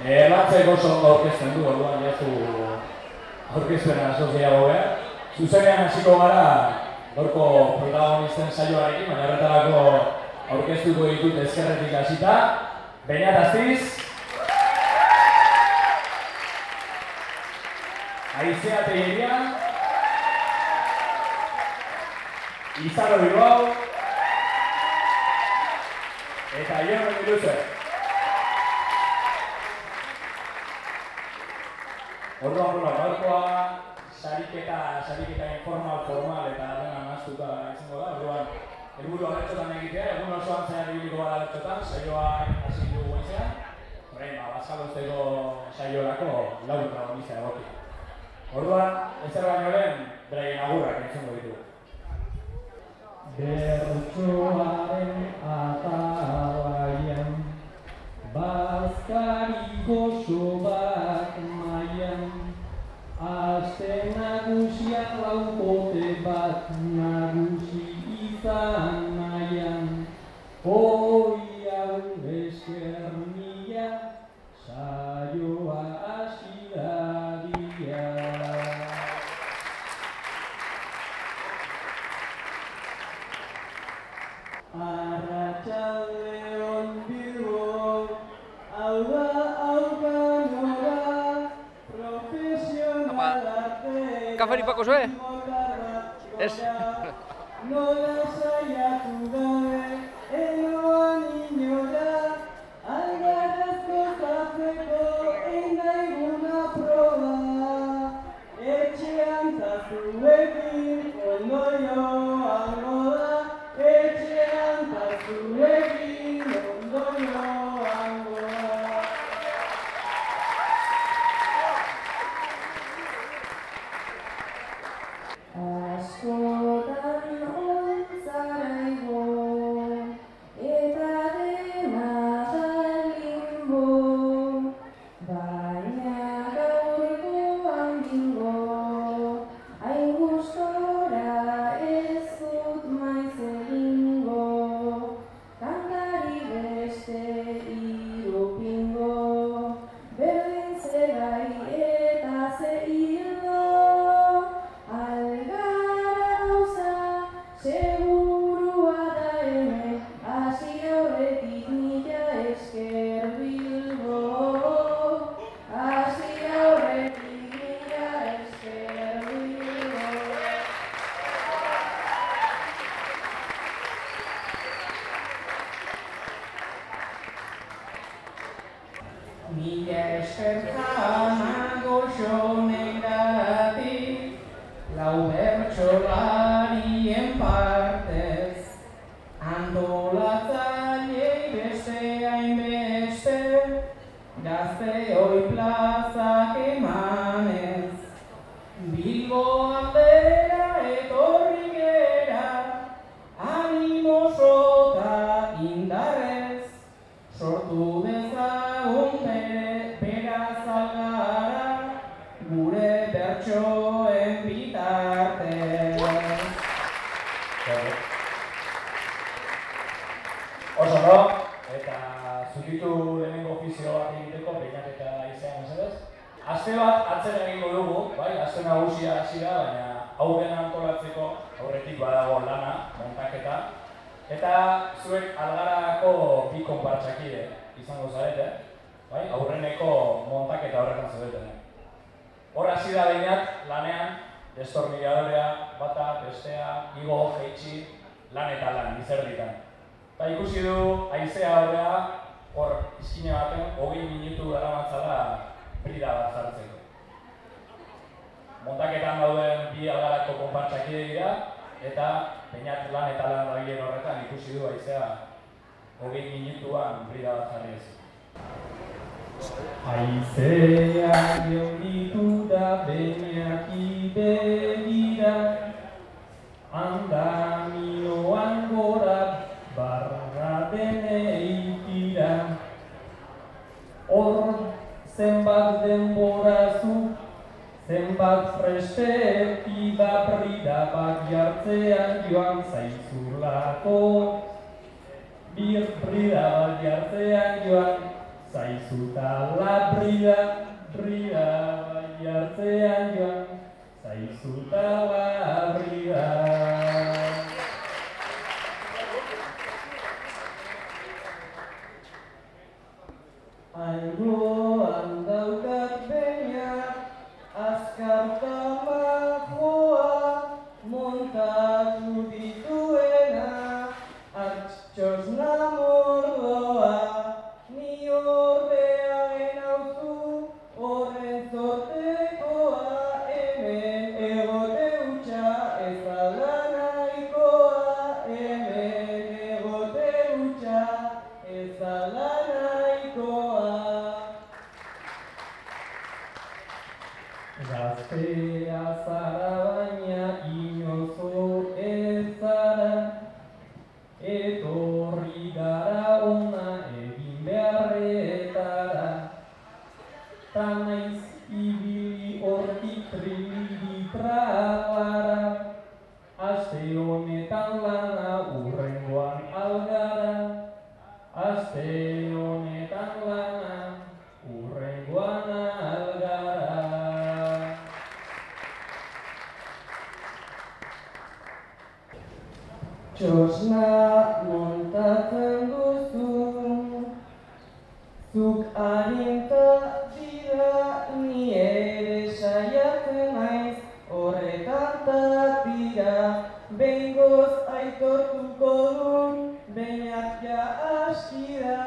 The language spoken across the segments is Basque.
Erlatzek oso ondo aurkezten du, orduan jazu aurkezpena asoziago behar. Zuzenean hasiko gara gorko protagonisten saioarekin, baina horretarako aurkeztuko ditut ezkerretik hasita. Beñat Astiz. Aizea Tegeria. Izaro Bilbao. Eta Jon Miluze. Orduan, bueno, gaurkoa sariketa, sariketa informal, formal eta dena naztuta izango da. Orduan, helburu abertxotan egitea, egun osoan zaian ibiliko bada abertxotan, saioa hasi dugu goizean. Horrein, ba, bazkalozteko saiorako lau protagonista egoki. Orduan, ezer baino lehen, beraien agurrak entzungo ditugu. Bertsoaren atalaian Bazkari goxo maian Aste nagusiak laukote bat nagusi izan nahian Paco Sue? Es... aurretik badago lana, montaketa. Eta zuek algarako bi konpartxakide izango zarete, bai, aurreneko montaketa horretan zaudeten. Hor hasi da behinat lanean, destornilladorea, bata, bestea, igo, jeitsi, lan eta lan, izerditan. Eta ikusi du haizea horrea, hor izkina baten, hogei minutu dara matzala brida bat zartzeko. Montaketan dauden bi algarako konpartxakide dira, eta peinat lan eta lan dabilen horretan ikusi du haizea hogei minutuan brida bat jarri ez. Haizea jaunitu da beniaki begira, andamioan gora barra denei tira. Hor zenbat denbora zu, Zenbat preste idaprida bat jartzean joan zaizulako. Bir brida bat jartzean joan zaizuta la brida Brida bat jartzean joan zaizuta la brida Gaztea zara baina inozo ez zara, etorri gara see that.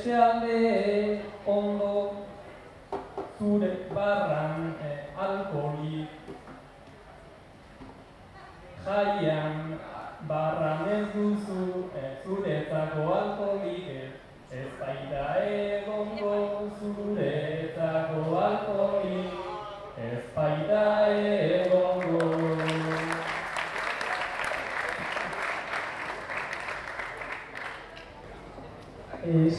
beste alde ondo zure barran eh, e, alkoli jaian barran ez duzu eh, e, zuretako eh, ez baita egongo zuretako alkoli ez baita egongo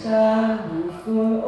xa hạnh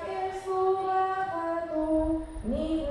que su ni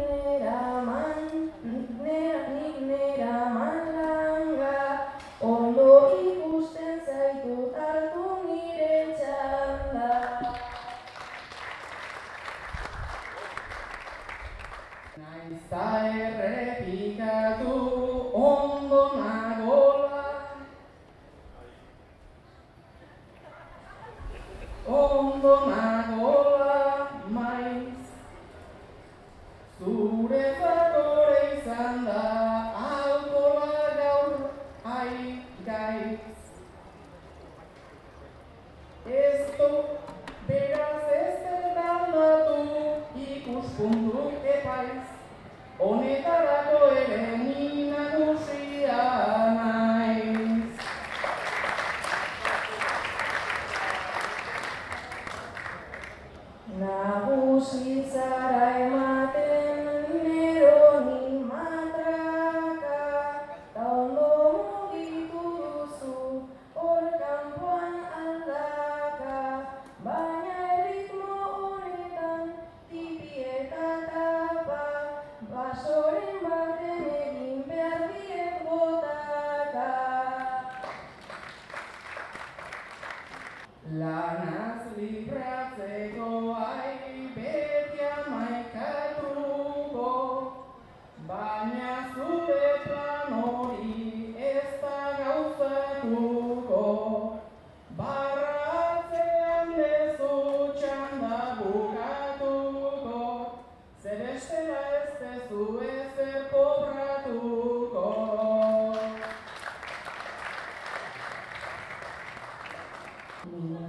Amen.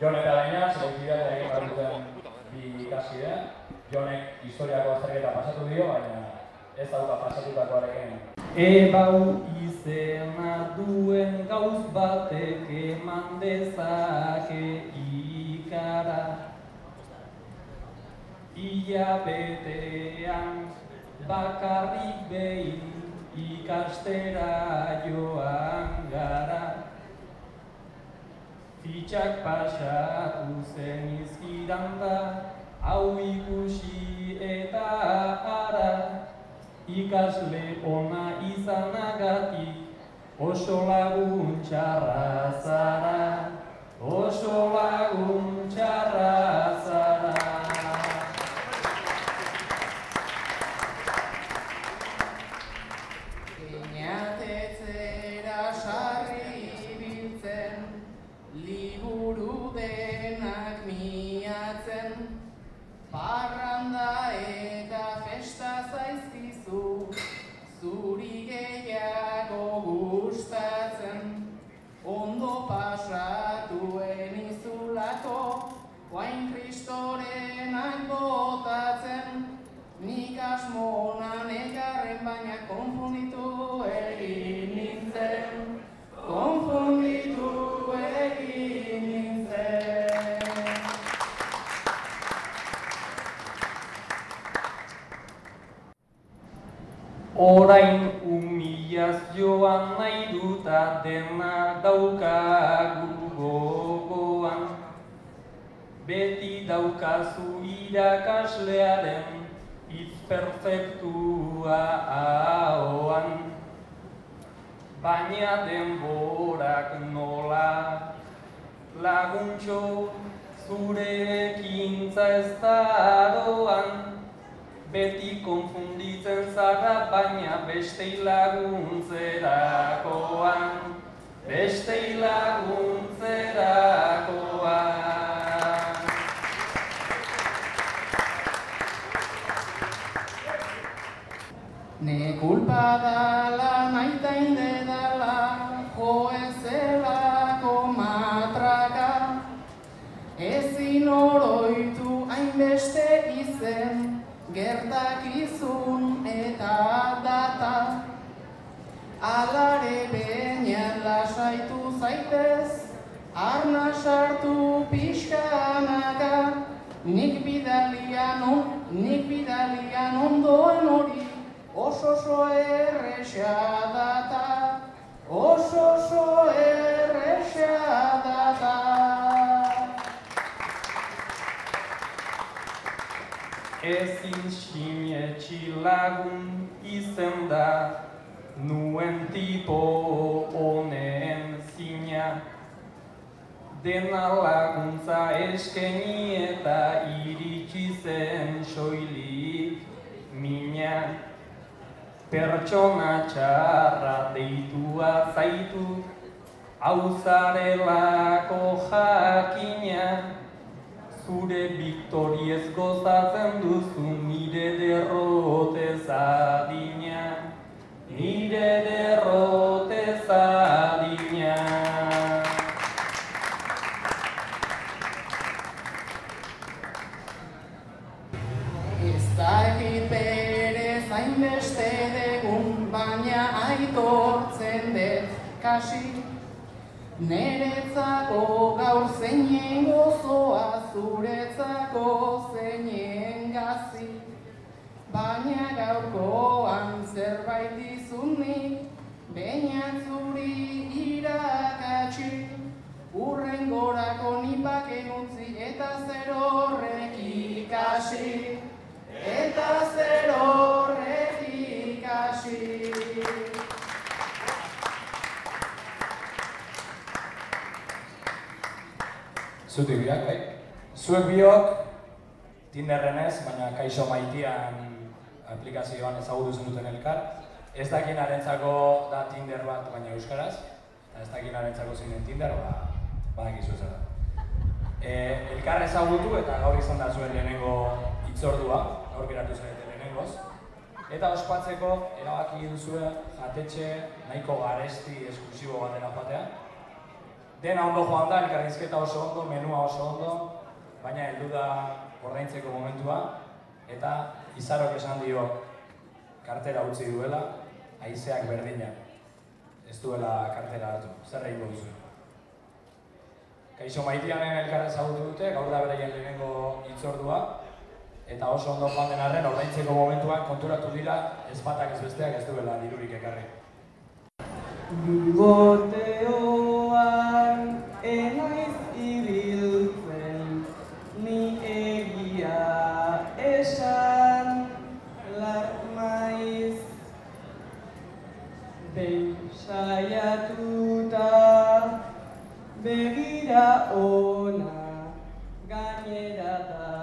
Jon eta Beñat, selektibitatea egin behar duten bi ikaskide, Jonek historiako azterketa pasatu dio, baina ez dauka pasatutakoarekin. Ebau izena duen gauz batek eman dezake ikara. Ia betean bakarrik behin ikastera joan gara Fitxak pasatu zen izkidan da, hau ikusi eta ara ikasle ona izanagatik oso lagun txarra zara, oso lagun txarra zara. Orain humilazioan nahi duta dena daukagu gogoan. Beti daukazu irakaslearen hitz perfektua ahoan. Baina denborak nola laguntxo zure ekintza ez da aroan Beti konfunditzen zara, baina bestei laguntzerakoan, bestei laguntzerakoan. Ne kulpa dala, naita inde dala, jo ezelako matraka, ezin oroitu hainbeste izen, gertakizun eta data. Alare beinen lasaitu zaitez, arna sartu pixkanaka, nik bidalian, on, nik bidalian ondoan hori, oso oso erresa data, oso oso erresa data. Ezin sinetxi lagun izen da Nuen tipo honen zina Dena laguntza eskeni eta iritsi zen soilik mina Pertsona txarra deitua zaitu Hau zarelako jakina Zure viktoriez gozatzen duzu nire derrotez adina Nire derrotez adina Ez dakit bere zainbeste degun, baina aitortzen dut kasi. Neretzako gaur zeinen gozoa, zuretzako zeinen gazi. Baina gaurkoan zerbait dizunik, baina zuri irakatsi. Urren gorako nipaken utzi eta zer horrek ikasi. Eta zer horrek ikasi. Zutik biak, bai? Zuek biok, Tinderren ez, baina kaixo maitian aplikazioan ezagutu zenuten elkar. Ez dakinarentzako da Tinder bat, baina euskaraz. Eta ez dakinarentzako zinen Tinder, ba, badakizu zer da. E, elkar ezagutu eta gaur izan da zuen lehenengo hitzordua, gaur geratu zarete lehenengoz. Eta ospatzeko erabaki duzue jatetxe nahiko garesti esklusibo batera joatea. Dena ondo joan da, elkarrizketa oso ondo, menua oso ondo, baina heldu da ordaintzeko momentua, eta izarok esan dio kartera utzi duela, haizeak berdina. Ez duela kartera hartu, zer egingo duzu. Kaixo maitianen elkarra ezagutu dute, gaur da beraien lehenengo hitzordua, eta oso ondo joan den arren, ordaintzeko momentuan konturatu dira, ez batak ez besteak ez duela dirurik ekarri. Biboteoan begira ona Gainera datoz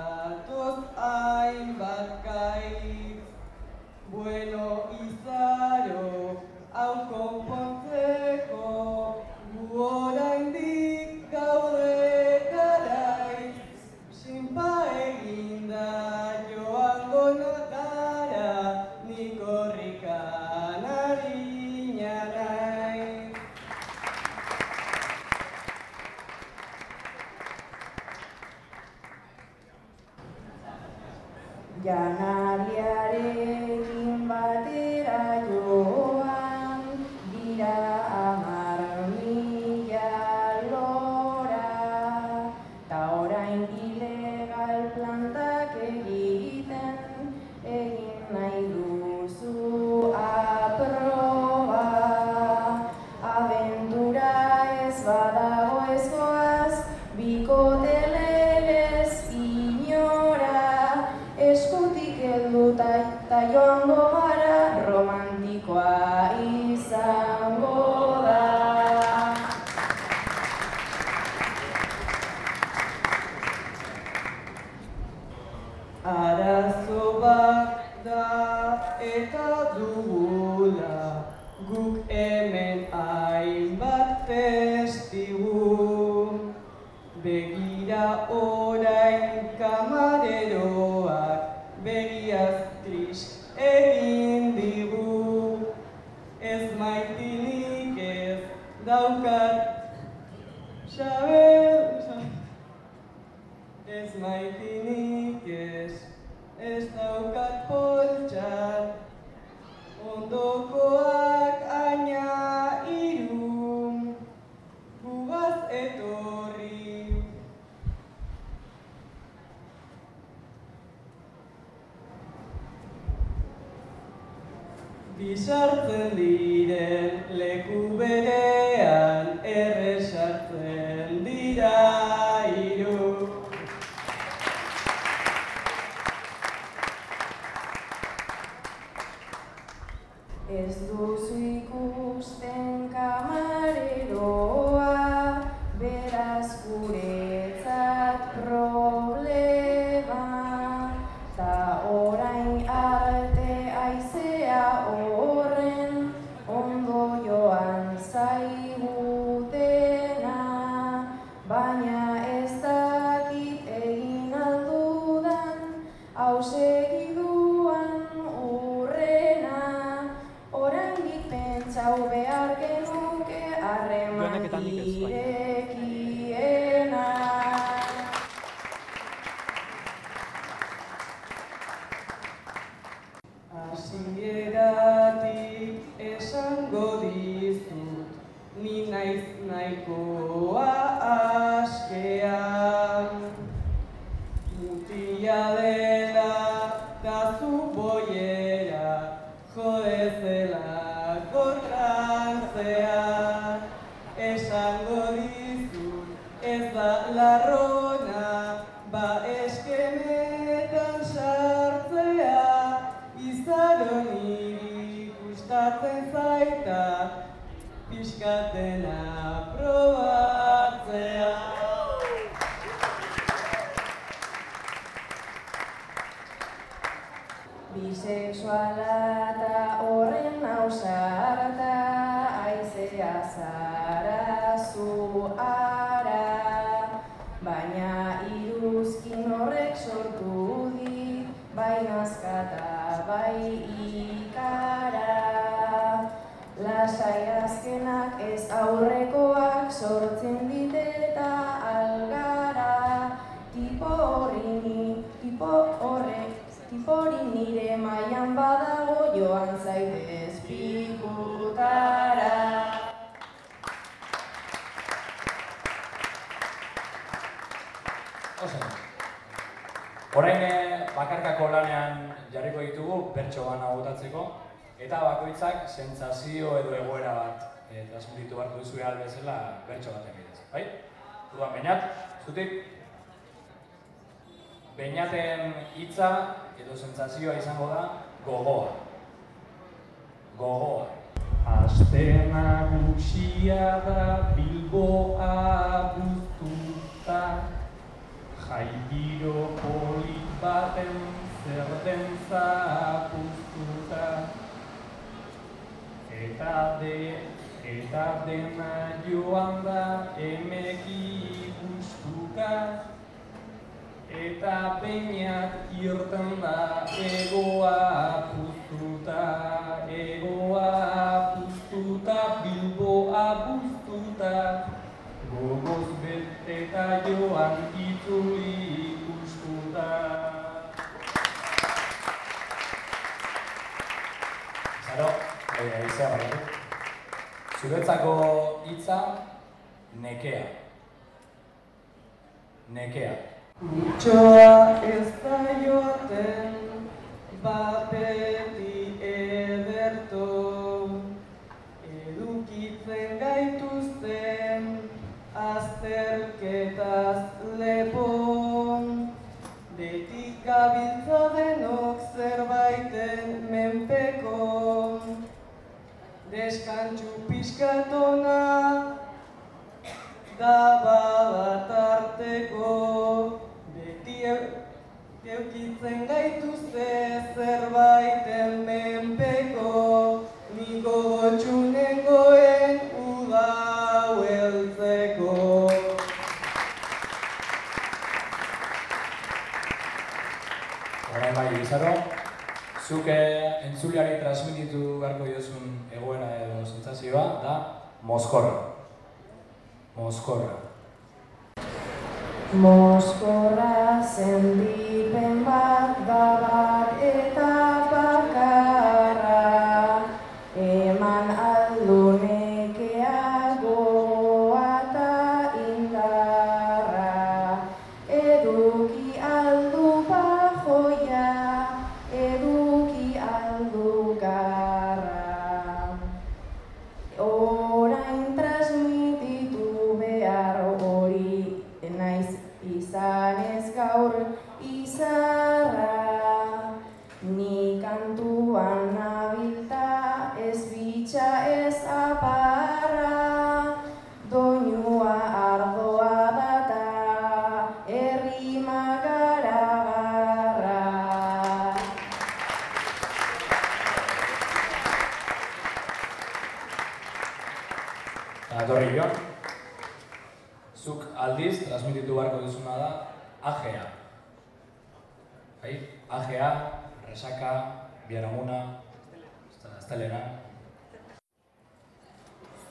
certainly. sentsazio edo egoera bat e, transmititu hartu duzu behar bezala bertso baten bidez, bai? Orduan, bainat, zutik, beinaten hitza edo sentsazioa izango da gogoa. Gogoa. Astena gutxia da Bilboa guztuta Jaigiro polit baten zer den zapuztuta Eta de, eta dena joan da emeki ikustuka Eta peinak irten da egoa puztuta Egoa puztuta bilboa puztuta. Gogoz bet eta joan itzuli ikustuta Eta izea bat. Zuretzako hitza nekea. Nekea. Mutxoa ez daio. Aldiz transmititu beharko duzuna da AGA. Bai, AGA, resaka, biharamuna, estelena.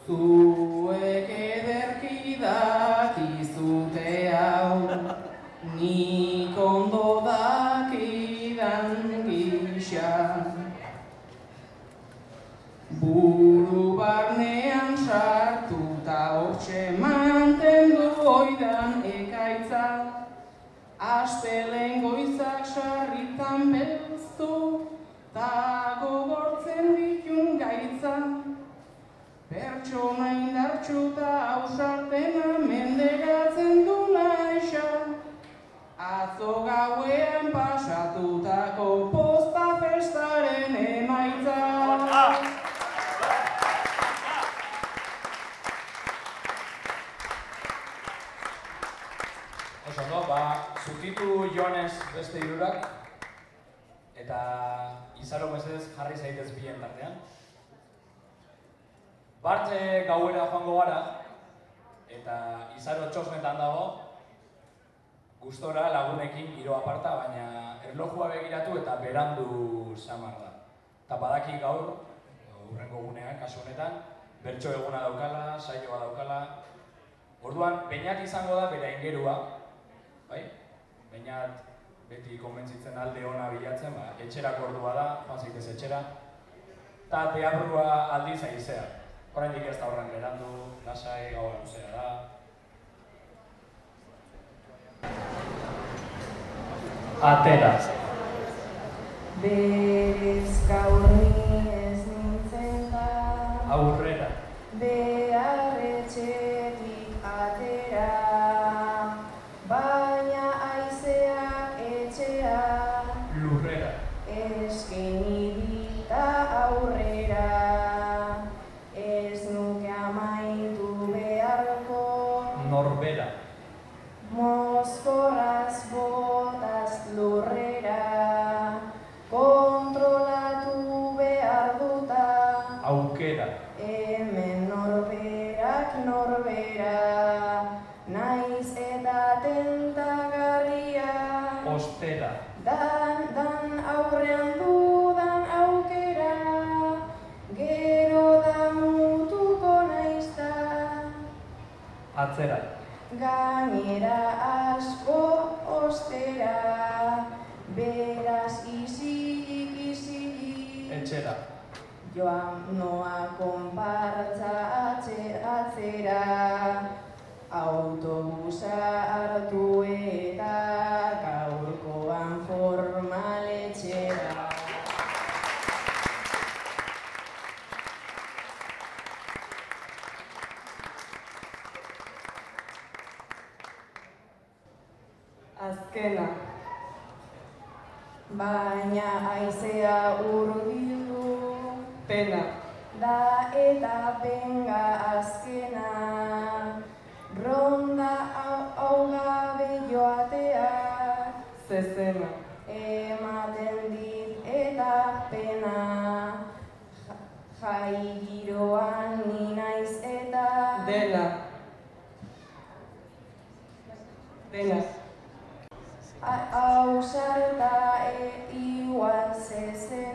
Zuek ederki dakizute hau, nik ondo dakidan gisa. Astelen goizak sarritan belztu, ta gogortzen ditun gaitza. Pertsona indartxu eta ausartena mendegatzen du naixa. Atzo gauean pasatutako posta festaren emaitza. Oso ondo, zutitu Jones beste hirurak eta izaro mesedez jarri zaitez bien tartean. Bartze gauera joango gara eta izaro txosnetan dago gustora lagunekin giro aparta, baina erlojua begiratu eta berandu samar da. Eta badaki gaur, urrengo gunean, kasu honetan, bertso eguna daukala, saioa daukala. Orduan, peinat izango da bere ingerua, bai? Bainat beti konbentzitzen alde ona bilatzen, ba, etxerako ordua da, joan zaitez etxera. Eta teatrua aldiz aizea. Oraindik ez da horren berandu, lasai, gaua luzea da. Atera. Berez gaur ni ez nintzen da Aurrera. Beharretxetik Jai giroan ni naiz eta dena, dena, Hau salta e igual zezena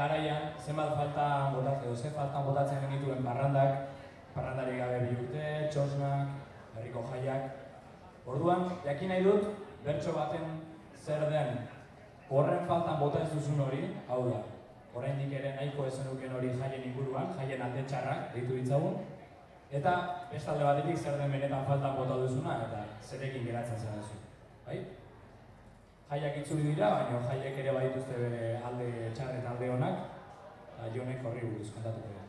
garaian zenbat falta botatzen edo ze faltan botatzen genituen parrandak, parrandari gabe bi urte, txosnak, herriko jaiak. Orduan, jakin nahi dut, bertso baten zer den horren faltan bota ez duzun hori, hau da, oraindik ere nahiko ez zenuken hori jaien inguruan, jaien alde txarrak deitu ditzagun, eta beste alde batetik zer den benetan faltan bota duzuna, eta zerekin geratzen zen duzu. Bai? Jaiak itzuli dira, baina jaiek ere badituzte bere alde txar eta alde honak, eta jonek horri buruz kontatuko dira.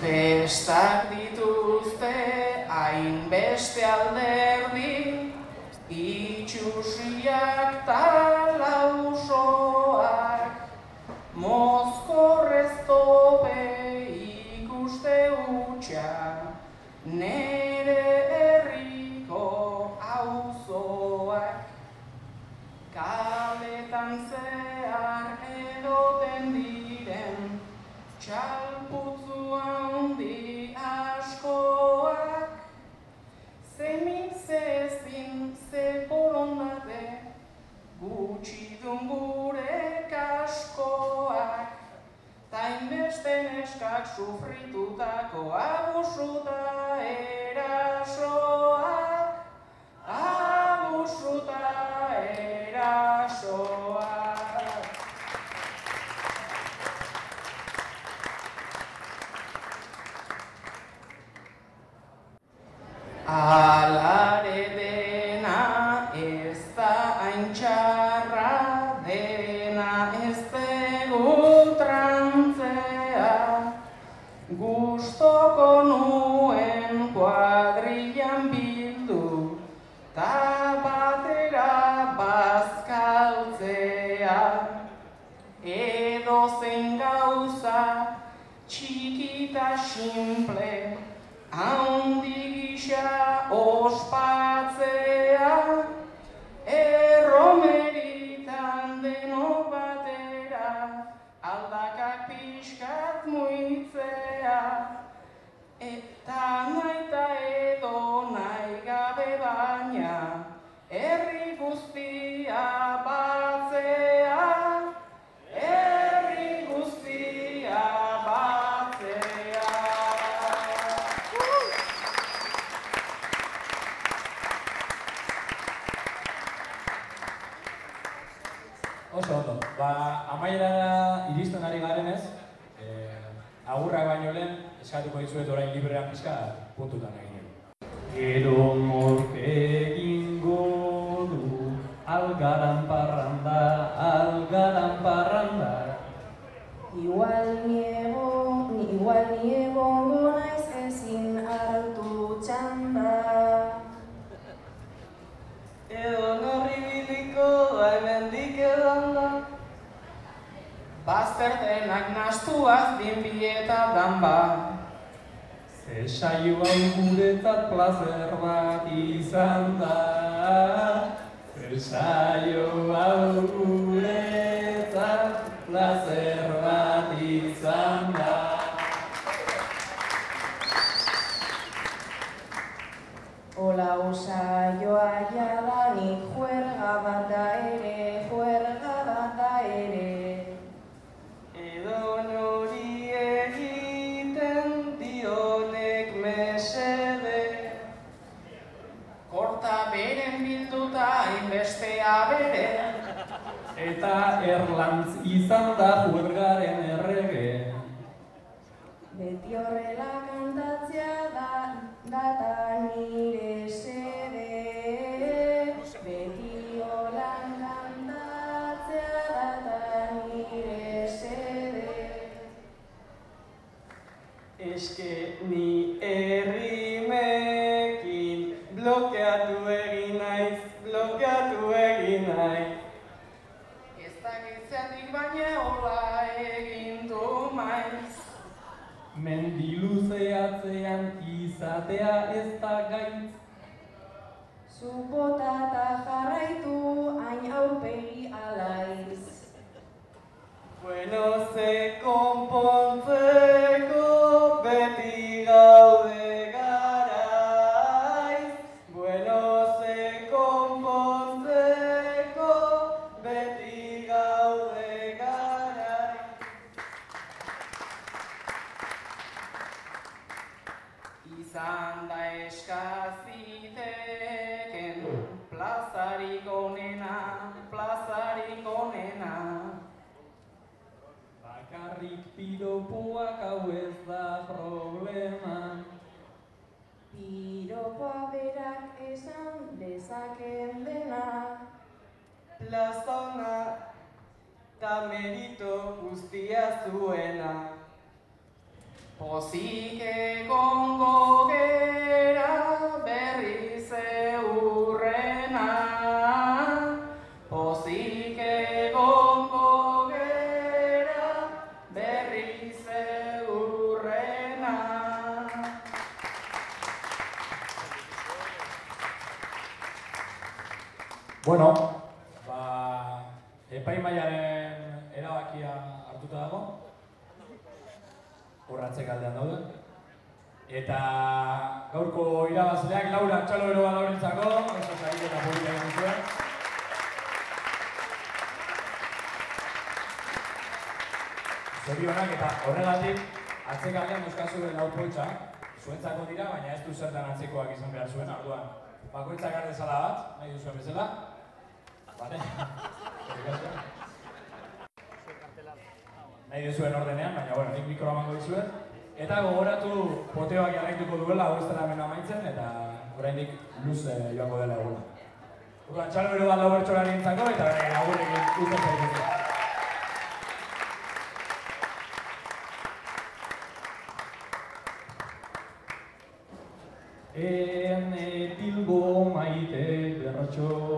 Bestak dituzte hainbeste alderdi, itxusiak Oso ondo, ba, amaierara iristen ari garenez, eh, agurrak baino lehen, eskatuko dizuet orain librean pizka puntutan egin. Gero Nastuaz dinbi eta danba. Ze saio hau guretzat plazer bat izan da. Ze saio hau guretzat plazer bat izan da. Ola usaioa jadanik juerga bat da hainbestea bere. Eta erlantz izan da juergaren errege. Beti horrela kantatzea da, data nire sede. Beti holan kantatzea data nire sede. Eske ni Mendiluzeatzean izatea ez da gaitz. Zubota eta jarraitu hain aurpegi alaiz. Bueno, ze konpontzea. Piropoak hau ez da problema. Piropoa berak esan dezakeen dena. Plazona ta merito guztia zuena. Pozik egongo gera Bueno, ba, epaimaiaren erabakia hartuta dago. Urratze aldean daude. Eta gaurko irabazleak Laura Txalo bat laurentzako, oso zarik eta publika egin zuen. Zorionak eta horregatik atzekaldean euskazu lau poltsa, zuentzako dira, baina ez du zertan atzekoak izan behar zuen, orduan. Bakoitzak har dezala bat, nahi duzuen bezala. Nahi duzuen ordenean, baina bueno, nik mikroa mango dizuet. Eta gogoratu poteoak jarraituko duela, hau ez dela hemen amaitzen, eta oraindik luze joango dela eguna. Orduan, txalo bero bat lau eta bere lagurekin uste zaiteko. Ene Bilbo maite bertsoaren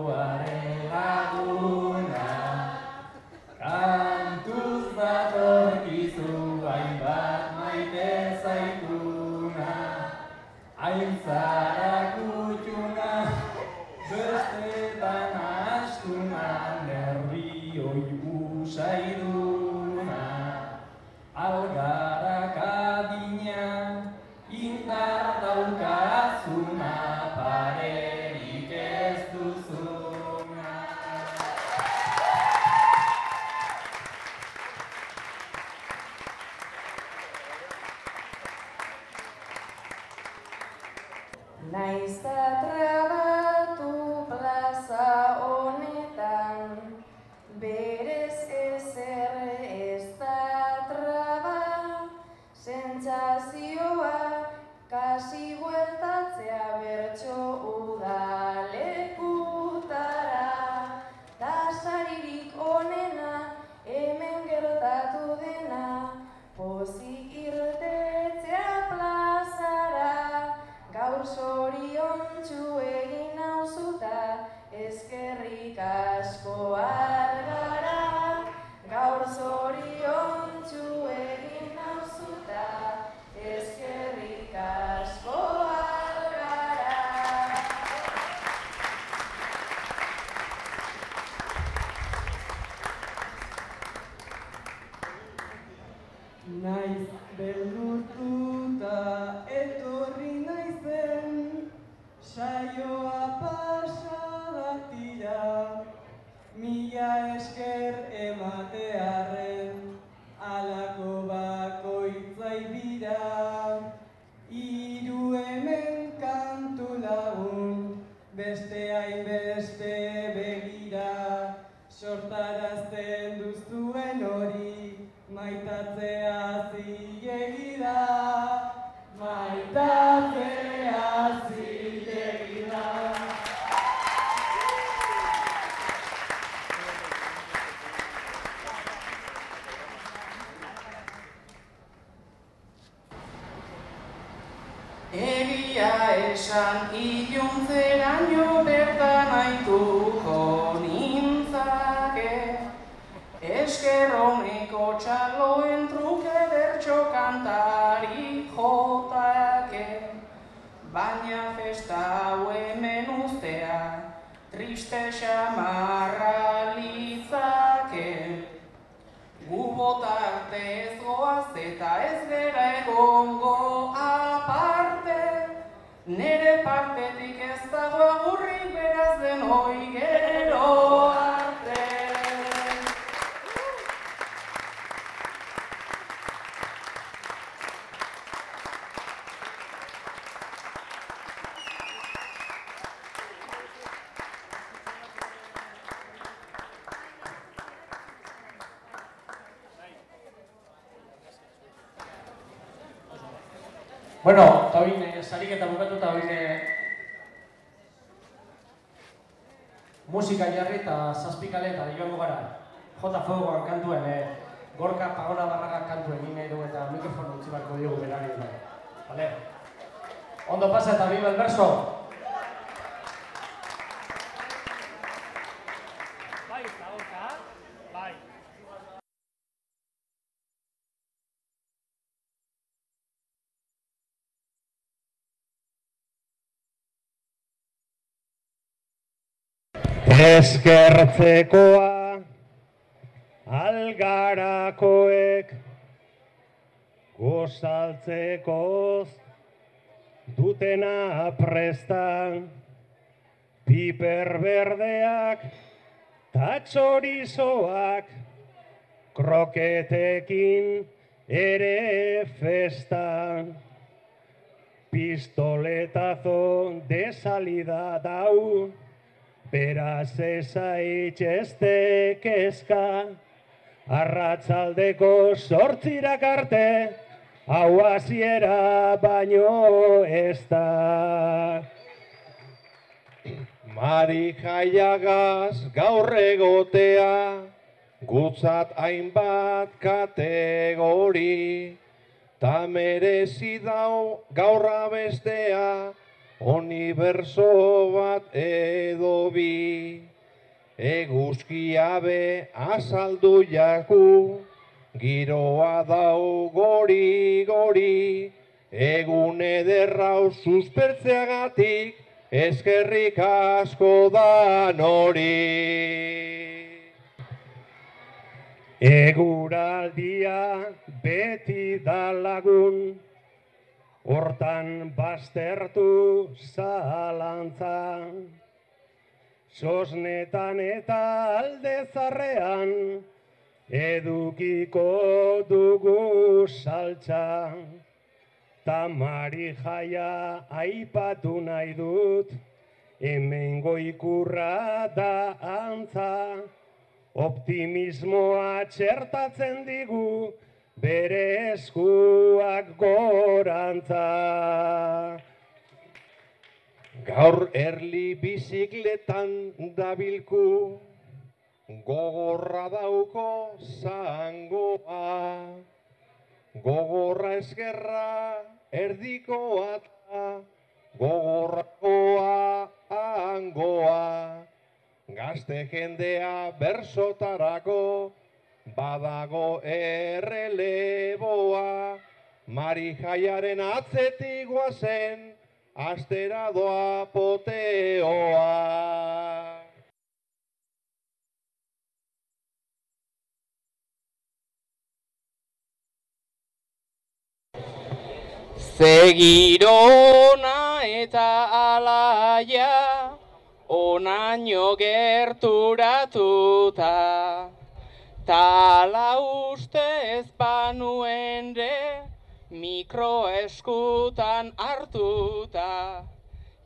Bueno, eta hori sarik eta bukatu eta hori musika jarri eta zazpikale eta joango gara. Jota Fuegoan kantuen, eh, gorka pagona barraga kantuen nahi dugu eta mikrofon utzi barko diogu berari. Vale? Ondo pasa eta biba el verso. Eskertzekoa algarakoek gozaltzekoz dutena prestan piper berdeak ta txorizoak kroketekin ere festan pistoletazo de salida dau Beraz ezaitxezte kezka, arratzaldeko sortzirak arte, hau hasiera baino ez da. Mari jaiagaz gaur egotea, gutzat hainbat kategori, ta merezi dau gaur abestea, uniberso bat edo bi. Eguzkia be azaldu jaku, giroa dau gori gori, egun ederrau suspertzeagatik, eskerrik asko da nori. Eguraldia beti da lagun, Hortan baztertu zalantzan, sosnetan eta alde zarrean, edukiko dugu saltza. Tamari jaia aipatu nahi dut, hemen goikurra da antza, optimismoa txertatzen digu, bere eskuak gorantza. Gaur erli bizikletan dabilku, gogorra dauko zangoa. Gogorra eskerra erdikoa eta gogorrakoa angoa. Gazte jendea bersotarako, badago erreleboa, Mari jaiaren atzetik guazen, astera doa poteoa. Zegirona eta alaia, onaino gerturatuta. Tala uste ez banuen re, mikro eskutan hartuta.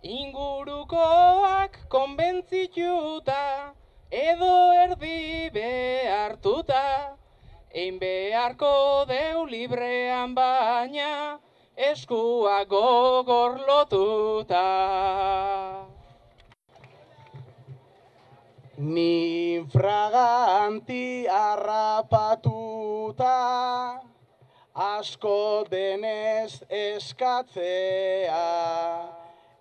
Ingurukoak konbentzituta, edo erdi behartuta. Ein beharko deu librean baina, eskua gogor lotuta. Ni fraganti harrapatuta, asko denez eskatzea,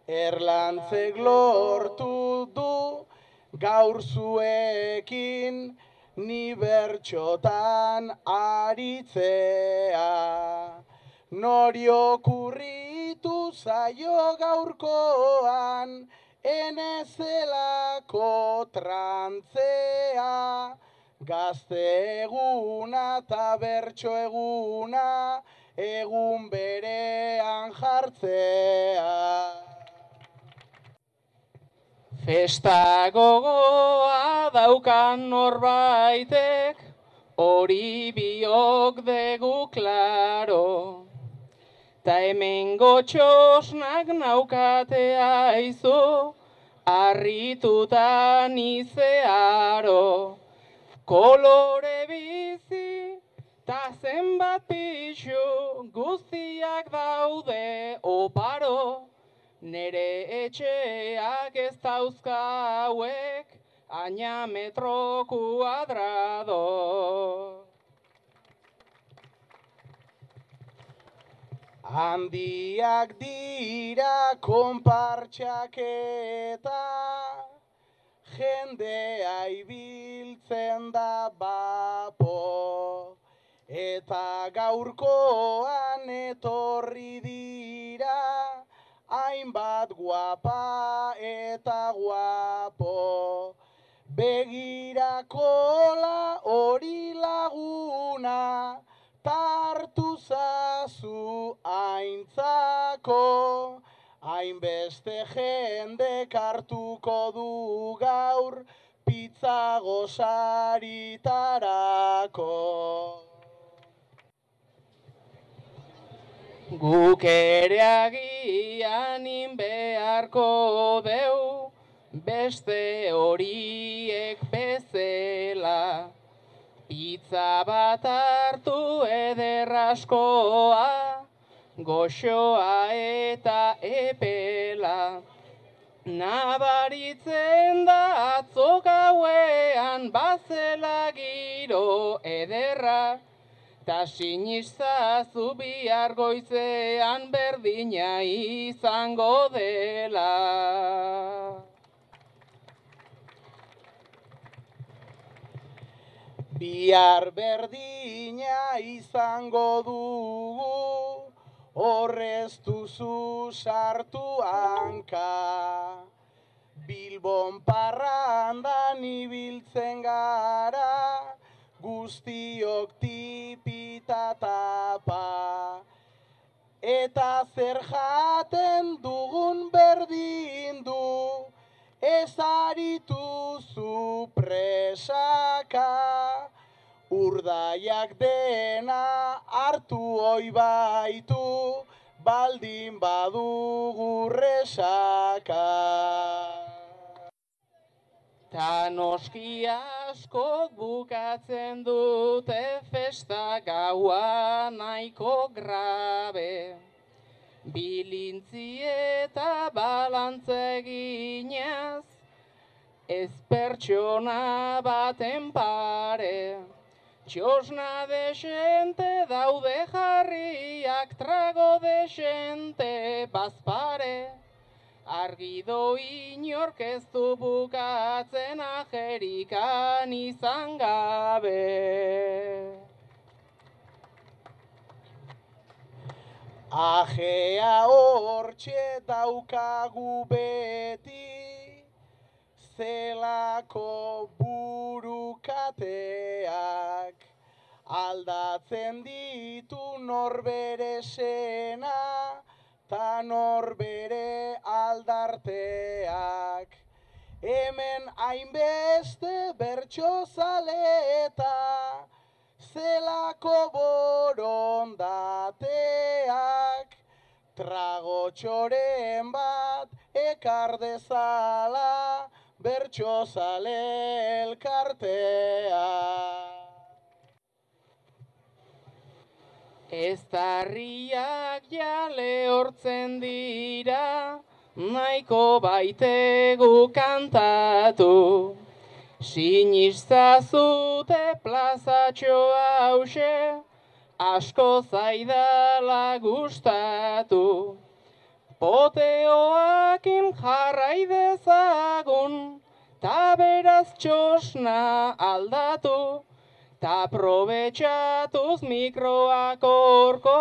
erlantzek lortu du gaur zuekin, ni bertxotan aritzea. Nori okurritu zaio gaurkoan, enezelako trantzea, gazte eguna eta bertso eguna, egun berean jartzea. Festa gogoa daukan norbaitek, hori biok degu klaro. Ta hemen gotxosnak naukatea izu, harrituta nizearo. Kolore bizi, ta zen zenbat pixu guztiak daude oparo, nere etxeak ez dauzka hauek, aina metro kuadrado. Handiak dira konpartxak eta jendea ibiltzen da bapo. Eta gaurkoan etorri dira hainbat guapa eta guapo. Begirakola hori laguna, tartu zazu aintzako, hainbeste jende kartuko du gaur, pizza gozaritarako. Guk ere agian beharko deu, beste horiek bezela. Pizza bat hartu ederraskoa, goxoa eta epela. Nabaritzen da atzo gauean bazela giro ederra, ta sinistazu bihar goizean berdina izango dela. Bihar berdina izango dugu, horrez duzu sartu hanka. Bilbon parrandan ibiltzen gara, guztiok tipita tapa. Eta zer jaten dugun berdin du, ezarituzu presaka. Urdaiak dena hartu oi baitu, baldin badugu resaka. Ta noski bukatzen dute festa gaua nahiko grabe. Bilintzi eta balantze eginez, ez pertsona baten pare. Txosna desente daude jarriak trago desente bazpare. Argido inork ez du bukatzen ajerikan izan gabe. Ajea hortxe daukagu beti, zelako burukateak, aldatzen ditu norbere sena, ta norbere aldarteak. Hemen hainbeste bertso zaleta, zelako borondateak, trago txoren bat ekar dezala, bertso elkartea. Ez tarriak jale hortzen dira, nahiko baitegu kantatu. Sinistazute plazatxo hause, asko zaidala gustatu. Poteoakin jarrai dezagun, ta beraz txosna aldatu. Ta probetxatuz mikroak orko,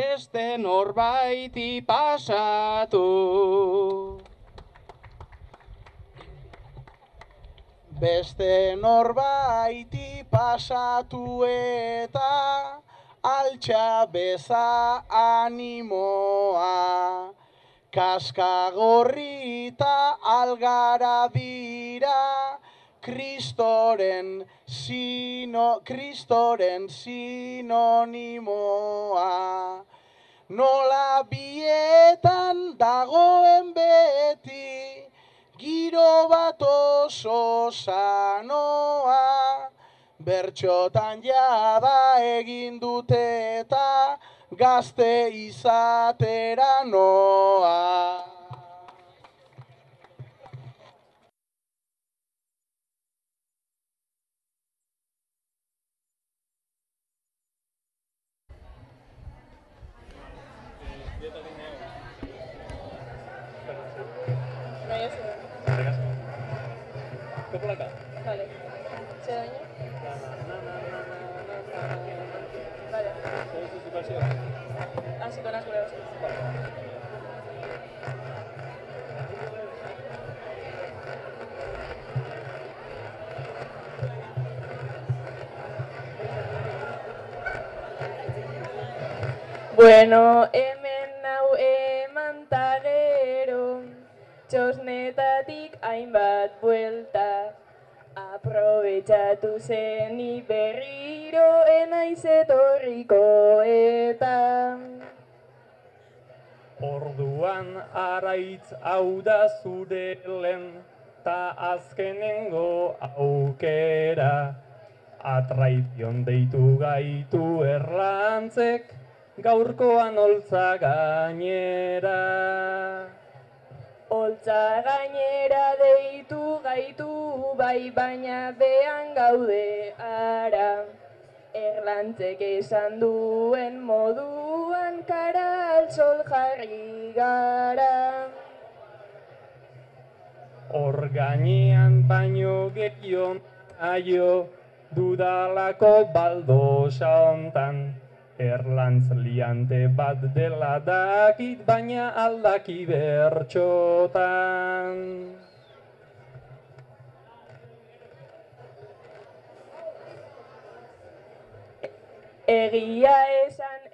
beste norbaiti pasatu. Beste norbaiti pasatu eta altxa beza animoa. Kaskagorri eta algara dira, Kristoren sino, Kristoren sinonimoa. Nola bietan dagoen beti, giro bat oso sanoa, bertxotan jada egin dute eta gazte izatera noa. Bueno, hemen nau eman ta gero, txosnetatik hainbat buelta, aprobetxatu zen ni berriro enaiz etorriko eta... Orduan araitz hau da zure lehen, ta azkenengo aukera. Atraizion deitu gaitu erlantzek, gaurkoan holtza gainera. Holtza gainera deitu gaitu bai baina behan gaude ara. Erlantzek esan duen moduan kara altzol jarri gara. Hor gainean baino gehion aio, dudalako baldosa hontan. Erlantz liante bat dela dakit, baina aldaki bertxotan. Egia esan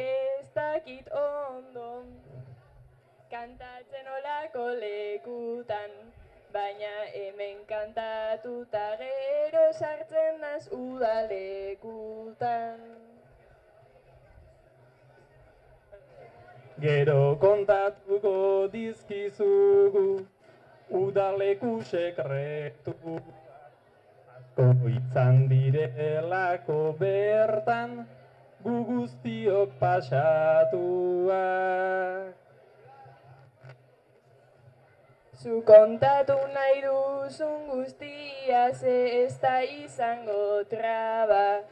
ez dakit ondo, kantatzen olako lekutan, baina hemen kantatuta gero sartzen naz udalekutan. Gero kontatuko dizkizugu, udaleku sekretu. Asko izan direlako bertan, gu guztiok pasatuak. Zu kontatu nahi duzun guztia ze ez da izango traba,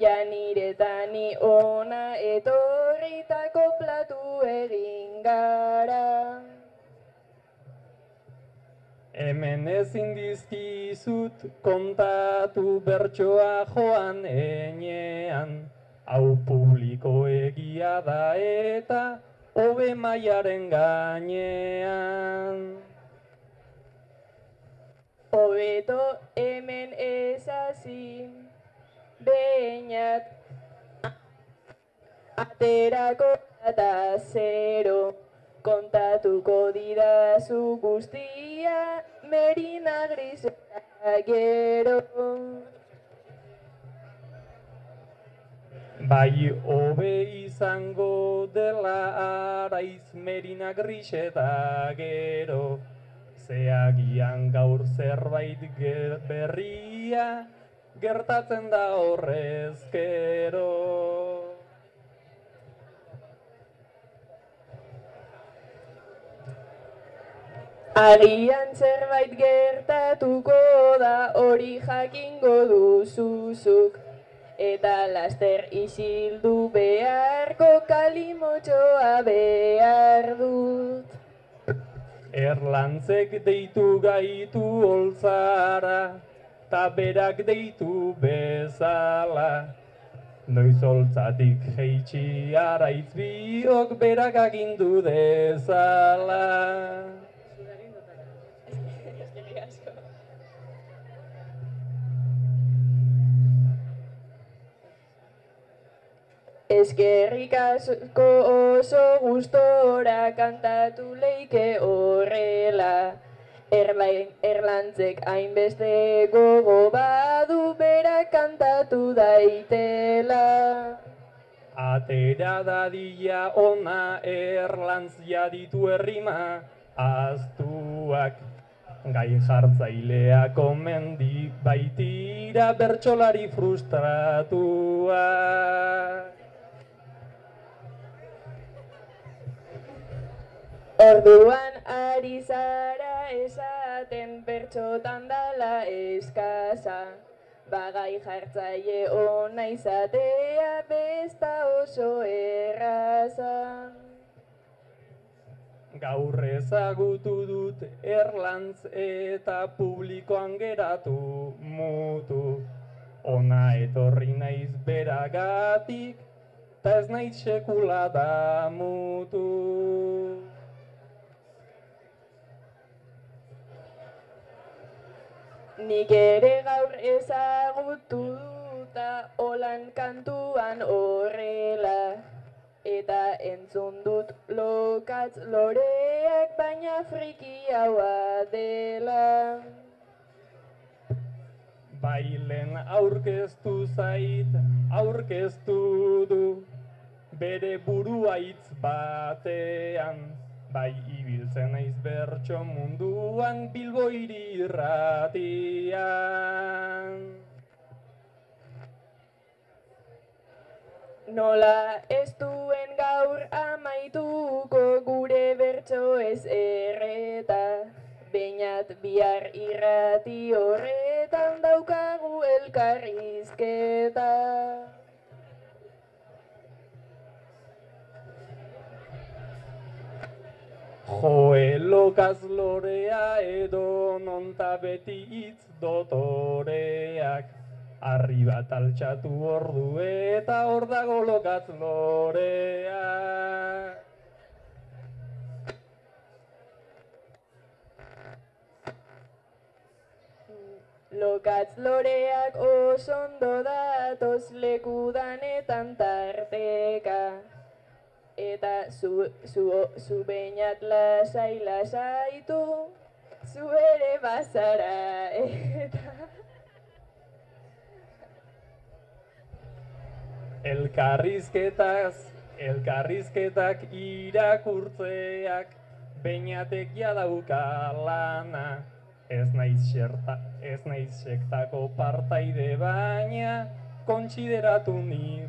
ja nire eta ni ona etorritako platu egin gara. Hemen ezin dizkizut kontatu bertsoa joan enean, hau publiko egia da eta hobe mailaren gainean. Hobeto hemen ezazi, behinat aterako eta zero, kontatuko didazu guztia, merina grisera gero. Bai hobe izango dela araiz merina gris eta gero, zeagian gaur zerbait berria, gertatzen da horrezkero. Agian zerbait gertatuko da hori jakingo duzuzuk. Eta laster isildu beharko kalimotxoa behar dut. Erlantzek deitu gaitu olzara, ta berak deitu bezala. Noiz oltzatik jeitsi araitz biok berak agindu dezala. Eskerrik asko oso gustora kantatu leike horrela. Erlain, erlantzek hainbeste gogo badu berak kantatu daitela. Atera dadila ona erlantz jaditu errima, aztuak Gai jartzaileak omendi baitira bertsolari frustratua. Orduan ari zara esaten bertxotan dala eskasa. Bagai jartzaile ona izatea besta oso erraza. Gaur ezagutu dut erlantz eta publikoan geratu mutu. Ona etorri naiz beragatik, ta ez naiz sekula da mutu. Nik ere gaur ezagutu duta olan kantuan horrela. Eta entzun dut lokatz loreak baina friki haua dela. Bailen aurkeztu zait, aurkeztu du, bere burua hitz batean. Bai ibiltzen naiz bertso munduan Bilbo irratian. Nola ez duen gaur amaituko gure bertso ez erreta. Beinat bihar irrati horretan daukagu elkarrizketa. Joe lokaz lorea edo nonta beti hitz dotoreak. Arri bat altxatu ordu eta hor dago lokatz lorea. Lokatz loreak oso ondo datoz lekudanetan tarteka. Eta zu, zu, zu beinat lasai lasaitu, zu ere bazara eta... Elkarrizketaz, elkarrizketak irakurtzeak, beinatek jadauka lana. Ez naiz xerta, ez naiz sektako partaide baina, kontsideratu ni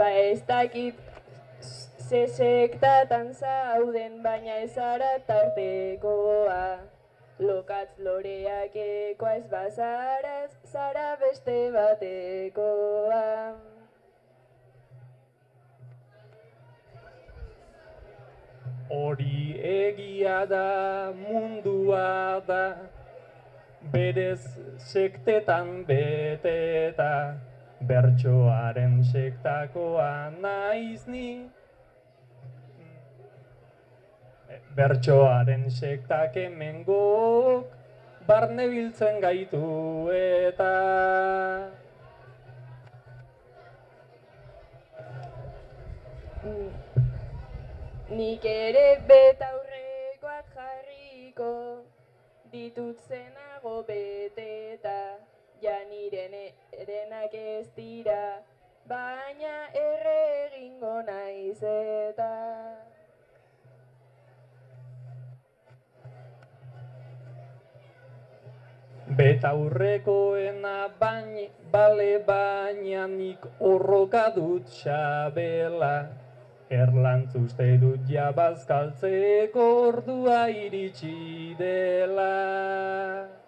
Ba ez dakit ze sektatan zauden, baina ez zara tartekoa. Lokatz loreak ekoa ez bazaraz, zara beste batekoa. Hori egia da mundua da, berez sektetan beteta, bertsoaren sektakoa naiz ni. Bertsoaren sektak hemengok, barne biltzen gaitu eta... Nik ere betaurrekoak jarriko, ditut zenago beteta, ja niren erenak ez dira, baina erre egingo naiz eta. Betaurrekoena baina, bale baina nik horroka dut xabela. Erlantz uste dut jabazkaltzeko ordua iritsi dela.